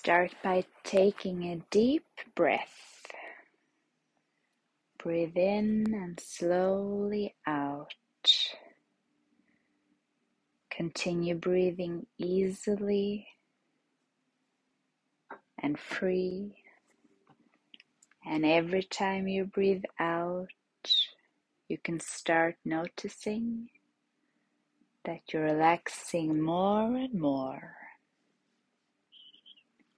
Start by taking a deep breath. Breathe in and slowly out. Continue breathing easily and free. And every time you breathe out, you can start noticing that you're relaxing more and more.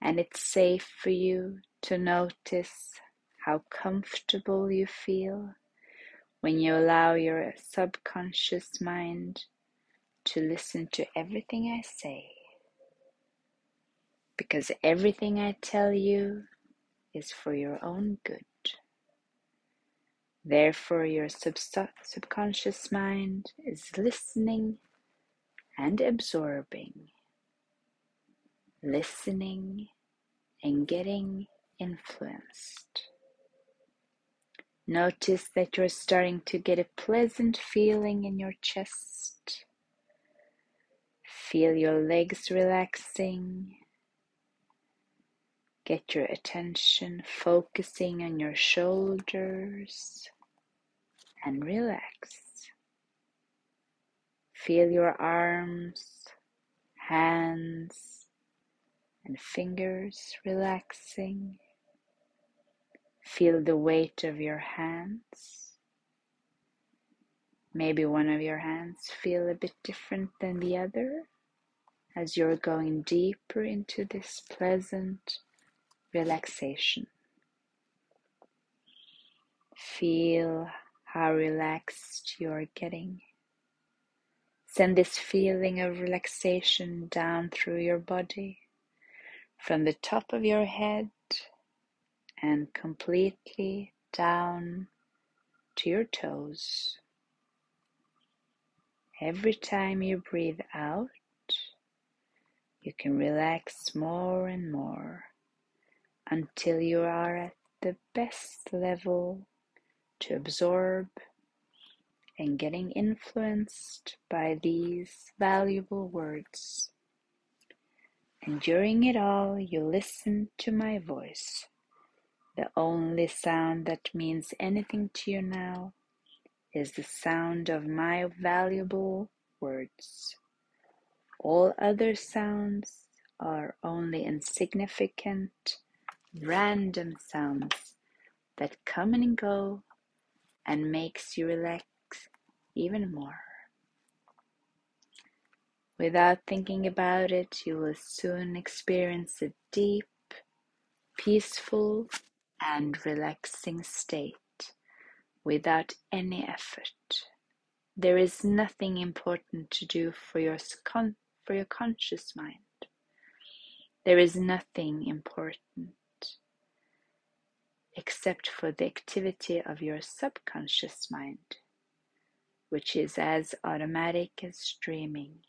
And it's safe for you to notice how comfortable you feel when you allow your subconscious mind to listen to everything I say. Because everything I tell you is for your own good. Therefore, your sub- subconscious mind is listening and absorbing, listening and getting influenced. Notice that you're starting to get a pleasant feeling in your chest. Feel your legs relaxing Get your attention focusing on your shoulders and relax. Feel your arms, hands, and fingers relaxing. Feel the weight of your hands. Maybe one of your hands feel a bit different than the other as you're going deeper into this pleasant relaxation. Feel how relaxed you are getting. Send this feeling of relaxation down through your body, from the top of your head and completely down to your toes. Every time you breathe out, you can relax more and more until you are at the best level to absorb and getting influenced by these valuable words. And during it all, you listen to my voice. The only sound that means anything to you now is the sound of my valuable words. All other sounds are only insignificant random sounds that come and go and makes you relax even more. Without thinking about it, you will soon experience a deep, peaceful, and relaxing state without any effort. There is nothing important to do for your, con- for your conscious mind. There is nothing important except for the activity of your subconscious mind, which is as automatic as dreaming.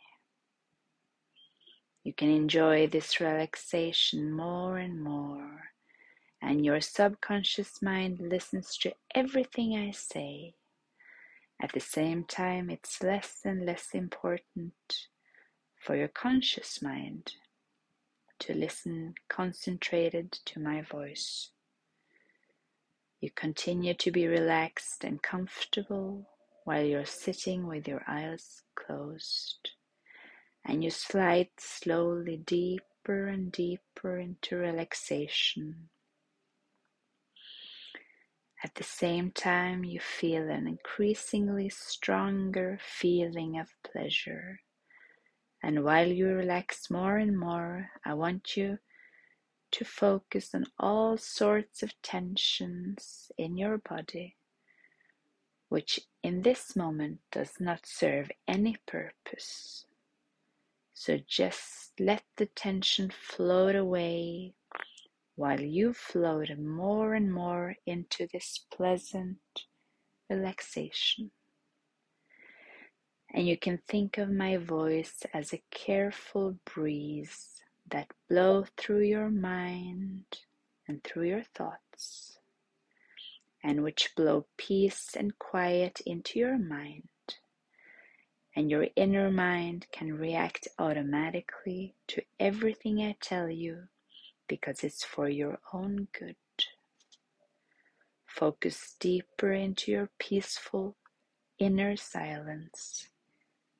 You can enjoy this relaxation more and more, and your subconscious mind listens to everything I say. At the same time, it's less and less important for your conscious mind to listen concentrated to my voice. You continue to be relaxed and comfortable while you're sitting with your eyes closed. And you slide slowly deeper and deeper into relaxation. At the same time, you feel an increasingly stronger feeling of pleasure. And while you relax more and more, I want you to focus on all sorts of tensions in your body, which in this moment does not serve any purpose. So just let the tension float away while you float more and more into this pleasant relaxation. And you can think of my voice as a careful breeze that blow through your mind and through your thoughts, and which blow peace and quiet into your mind. And your inner mind can react automatically to everything I tell you because it's for your own good. Focus deeper into your peaceful inner silence.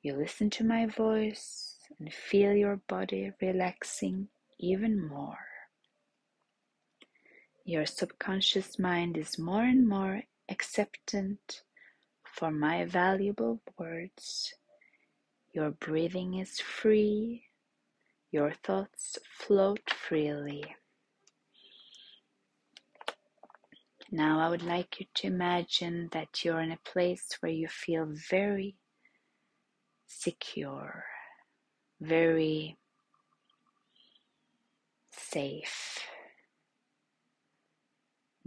You listen to my voice and feel your body relaxing even more. Your subconscious mind is more and more acceptant for my valuable words. Your breathing is free. Your thoughts float freely. Now I would like you to imagine that you're in a place where you feel very secure, very safe.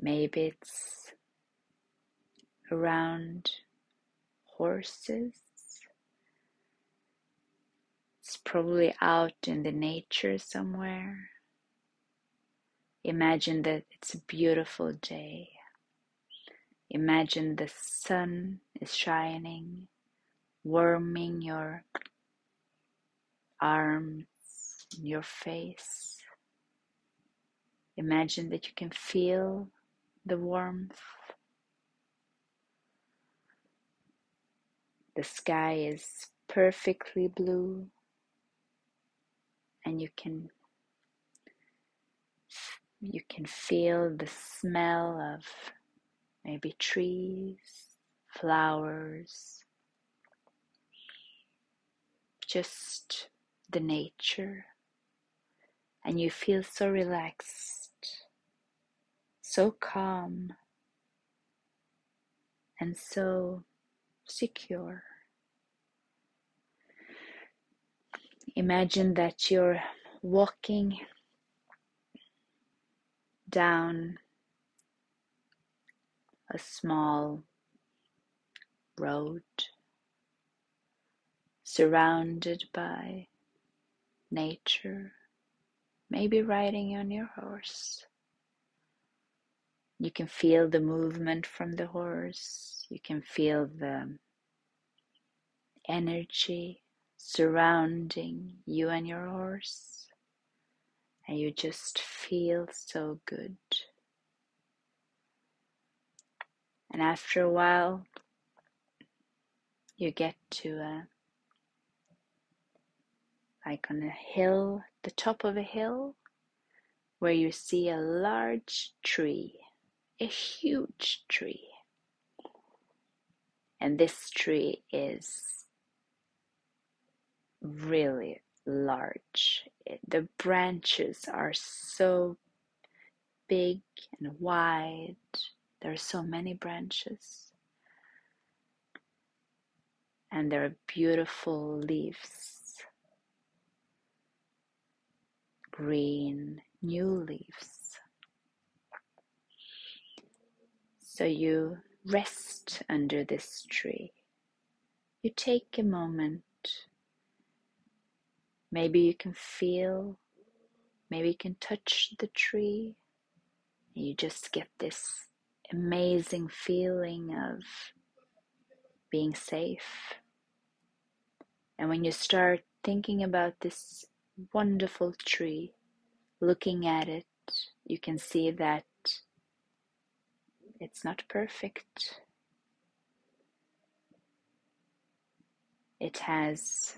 Maybe it's around horses. Probably out in the nature somewhere. Imagine that it's a beautiful day. Imagine the sun is shining, warming your arms, your face. Imagine that you can feel the warmth. The sky is perfectly blue, and you can you can feel the smell of maybe trees, flowers, just the nature, and you feel so relaxed, so calm, and so secure. Imagine that you're walking down a small road surrounded by nature, maybe riding on your horse. You can feel the movement from the horse, you can feel the energy surrounding you and your horse, and you just feel so good. And after a while, you get to a, like on a hill, the top of a hill, where you see a large tree, a huge tree. And this tree is really large. The branches are so big and wide there are so many branches, and there are beautiful leaves, green, new leaves. So you rest under this tree. You take a moment. Maybe you can feel, maybe you can touch the tree. You just get this amazing feeling of being safe. And when you start thinking about this wonderful tree, looking at it, you can see that it's not perfect. It has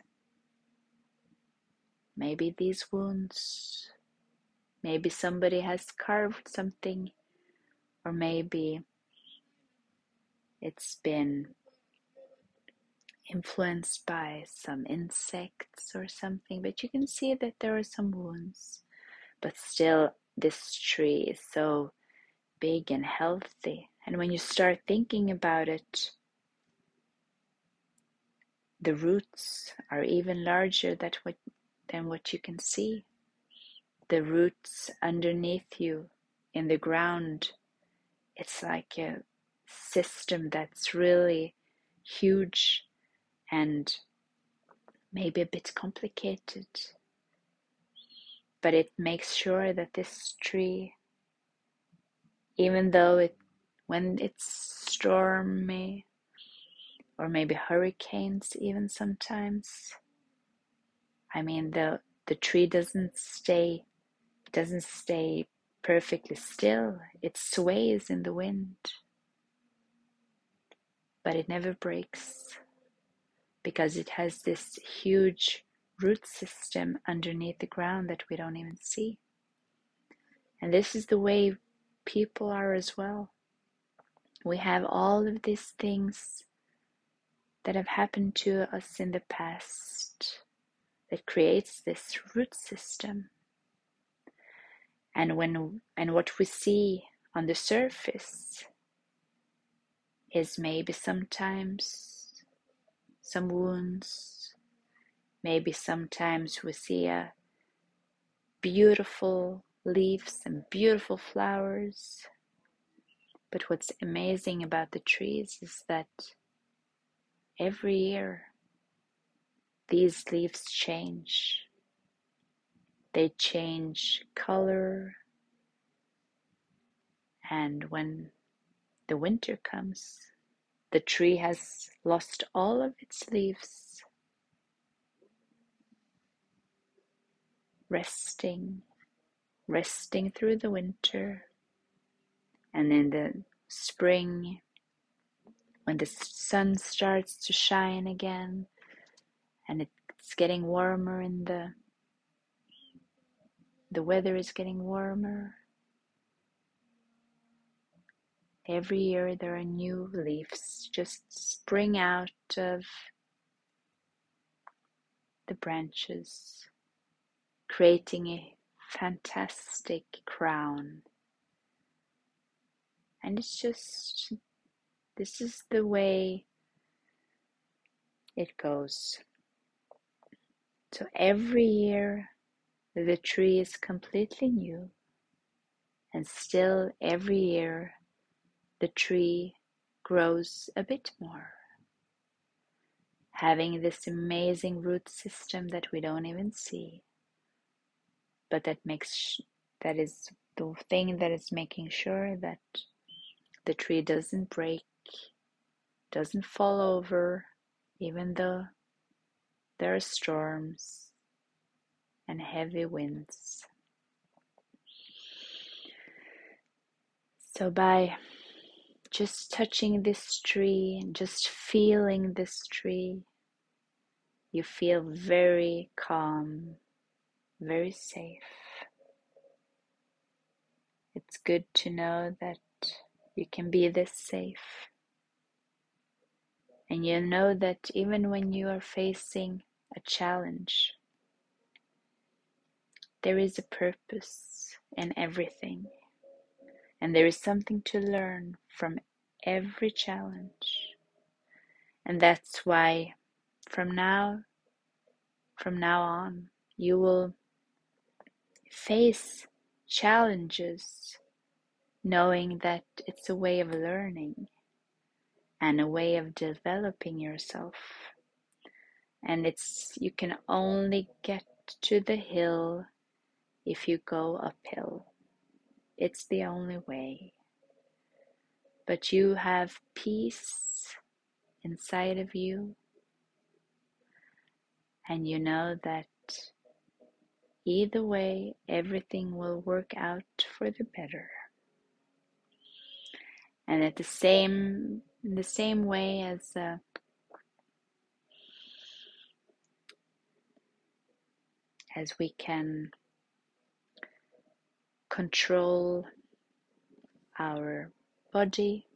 maybe these wounds. Maybe somebody has carved something or maybe it's been influenced by some insects or something, but you can see that there are some wounds. But still, this tree is so big and healthy. And when you start thinking about it, the roots are even larger than what, than what you can see. The roots underneath you in the ground it's like a system that's really huge and maybe a bit complicated. But it makes sure that this tree, even though it, when it's stormy, or maybe hurricanes, even sometimes, I mean, the, the tree doesn't stay doesn't stay perfectly still, it sways in the wind, but it never breaks because it has this huge root system underneath the ground that we don't even see. And this is the way people are as well. We have all of these things that have happened to us in the past that creates this root system. And when and what we see on the surface is maybe sometimes some wounds, maybe sometimes we see a beautiful leaves and beautiful flowers. But what's amazing about the trees is that every year these leaves change. They change color, and when the winter comes, the tree has lost all of its leaves, resting, resting through the winter, and in the spring, when the sun starts to shine again, and it's getting warmer in the the weather is getting warmer. Every year there are new leaves just spring out of the branches creating a fantastic crown. And it's just this is the way it goes so every year the tree is completely new, and still every year the tree grows a bit more, having this amazing root system that we don't even see, but that makes that is the thing that is making sure that the tree doesn't break, doesn't fall over, even though there are storms and heavy winds. So, by just touching this tree and just feeling this tree, you feel very calm, very safe. It's good to know that you can be this safe. And you know that even when you are facing a challenge, there is a purpose in everything, and there is something to learn from every challenge. And that's why from now from now on you will face challenges knowing that it's a way of learning and a way of developing yourself and it's you can only get to the hill if you go uphill. It's the only way. But you have peace inside of you, and you know that either way, everything will work out for the better. And at the same, in the same way as uh, as we can control our body,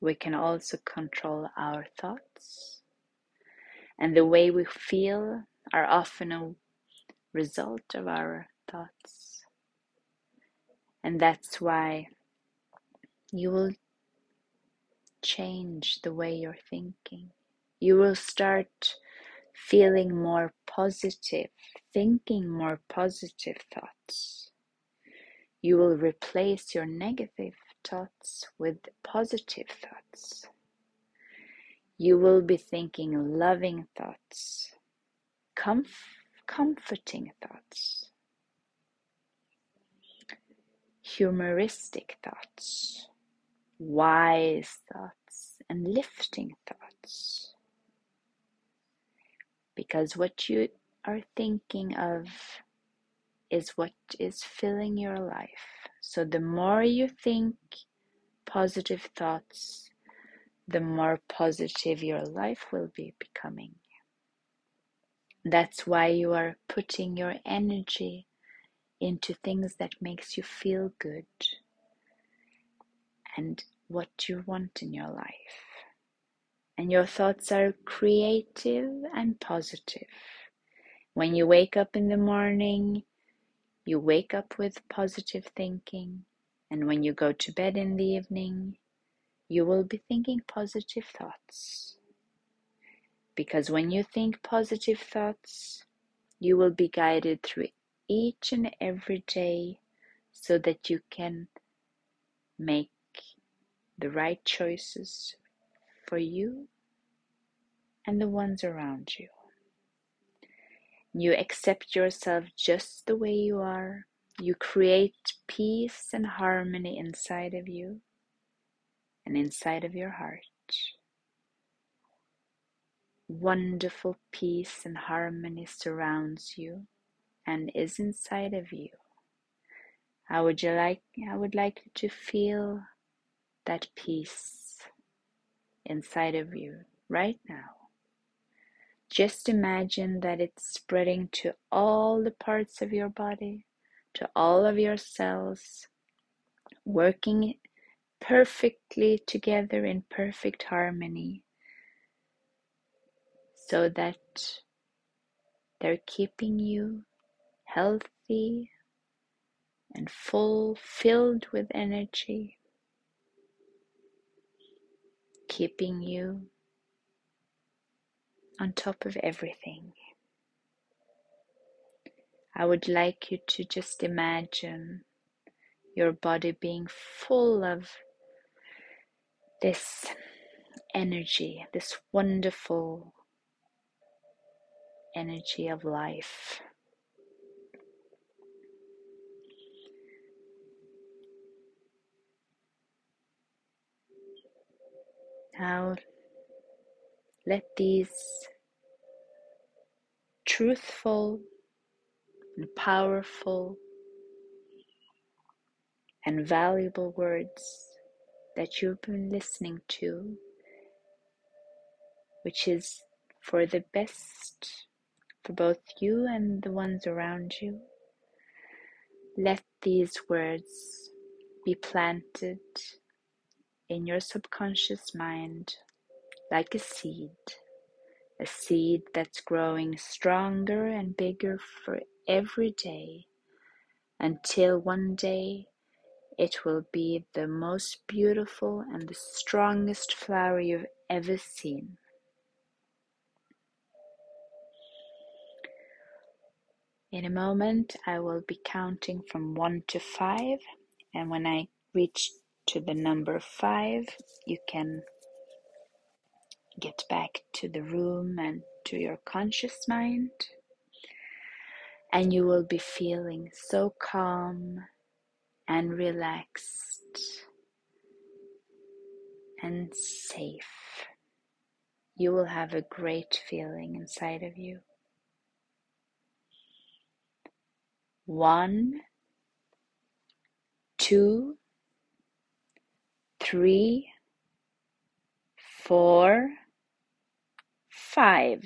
we can also control our thoughts. And the way we feel are often a result of our thoughts. And that's why you will change the way you're thinking. You will start feeling more positive, thinking more positive thoughts. You will replace your negative thoughts with positive thoughts. You will be thinking loving thoughts, comf- comforting thoughts, humoristic thoughts, wise thoughts, and lifting thoughts. Because what you are thinking of is what is filling your life. So the more you think positive thoughts, the more positive your life will be becoming. That's why you are putting your energy into things that makes you feel good and what you want in your life. And your thoughts are creative and positive. When you wake up in the morning, you wake up with positive thinking. And when you go to bed in the evening, you will be thinking positive thoughts. Because when you think positive thoughts, you will be guided through each and every day so that you can make the right choices for you and the ones around you. You accept yourself just the way you are. You create peace and harmony inside of you and inside of your heart wonderful peace and harmony surrounds you and is inside of you. I would you like I would like you to feel that peace inside of you right now. Just imagine that it's spreading to all the parts of your body, to all of your cells, working perfectly together in perfect harmony so that they're keeping you healthy and full, filled with energy, keeping you on top of everything. I would like you to just imagine your body being full of this energy, this wonderful energy of life. Now, let these truthful and powerful and valuable words that you've been listening to, which is for the best for both you and the ones around you. Let these words be planted in your subconscious mind like a seed, a seed that's growing stronger and bigger for every day until one day it will be the most beautiful and the strongest flower you've ever seen. In a moment, I will be counting from 1 to 5, and when I reach to the number 5, you can get back to the room and to your conscious mind, and you will be feeling so calm and relaxed and safe. You will have a great feeling inside of you. one, two, three, four, five.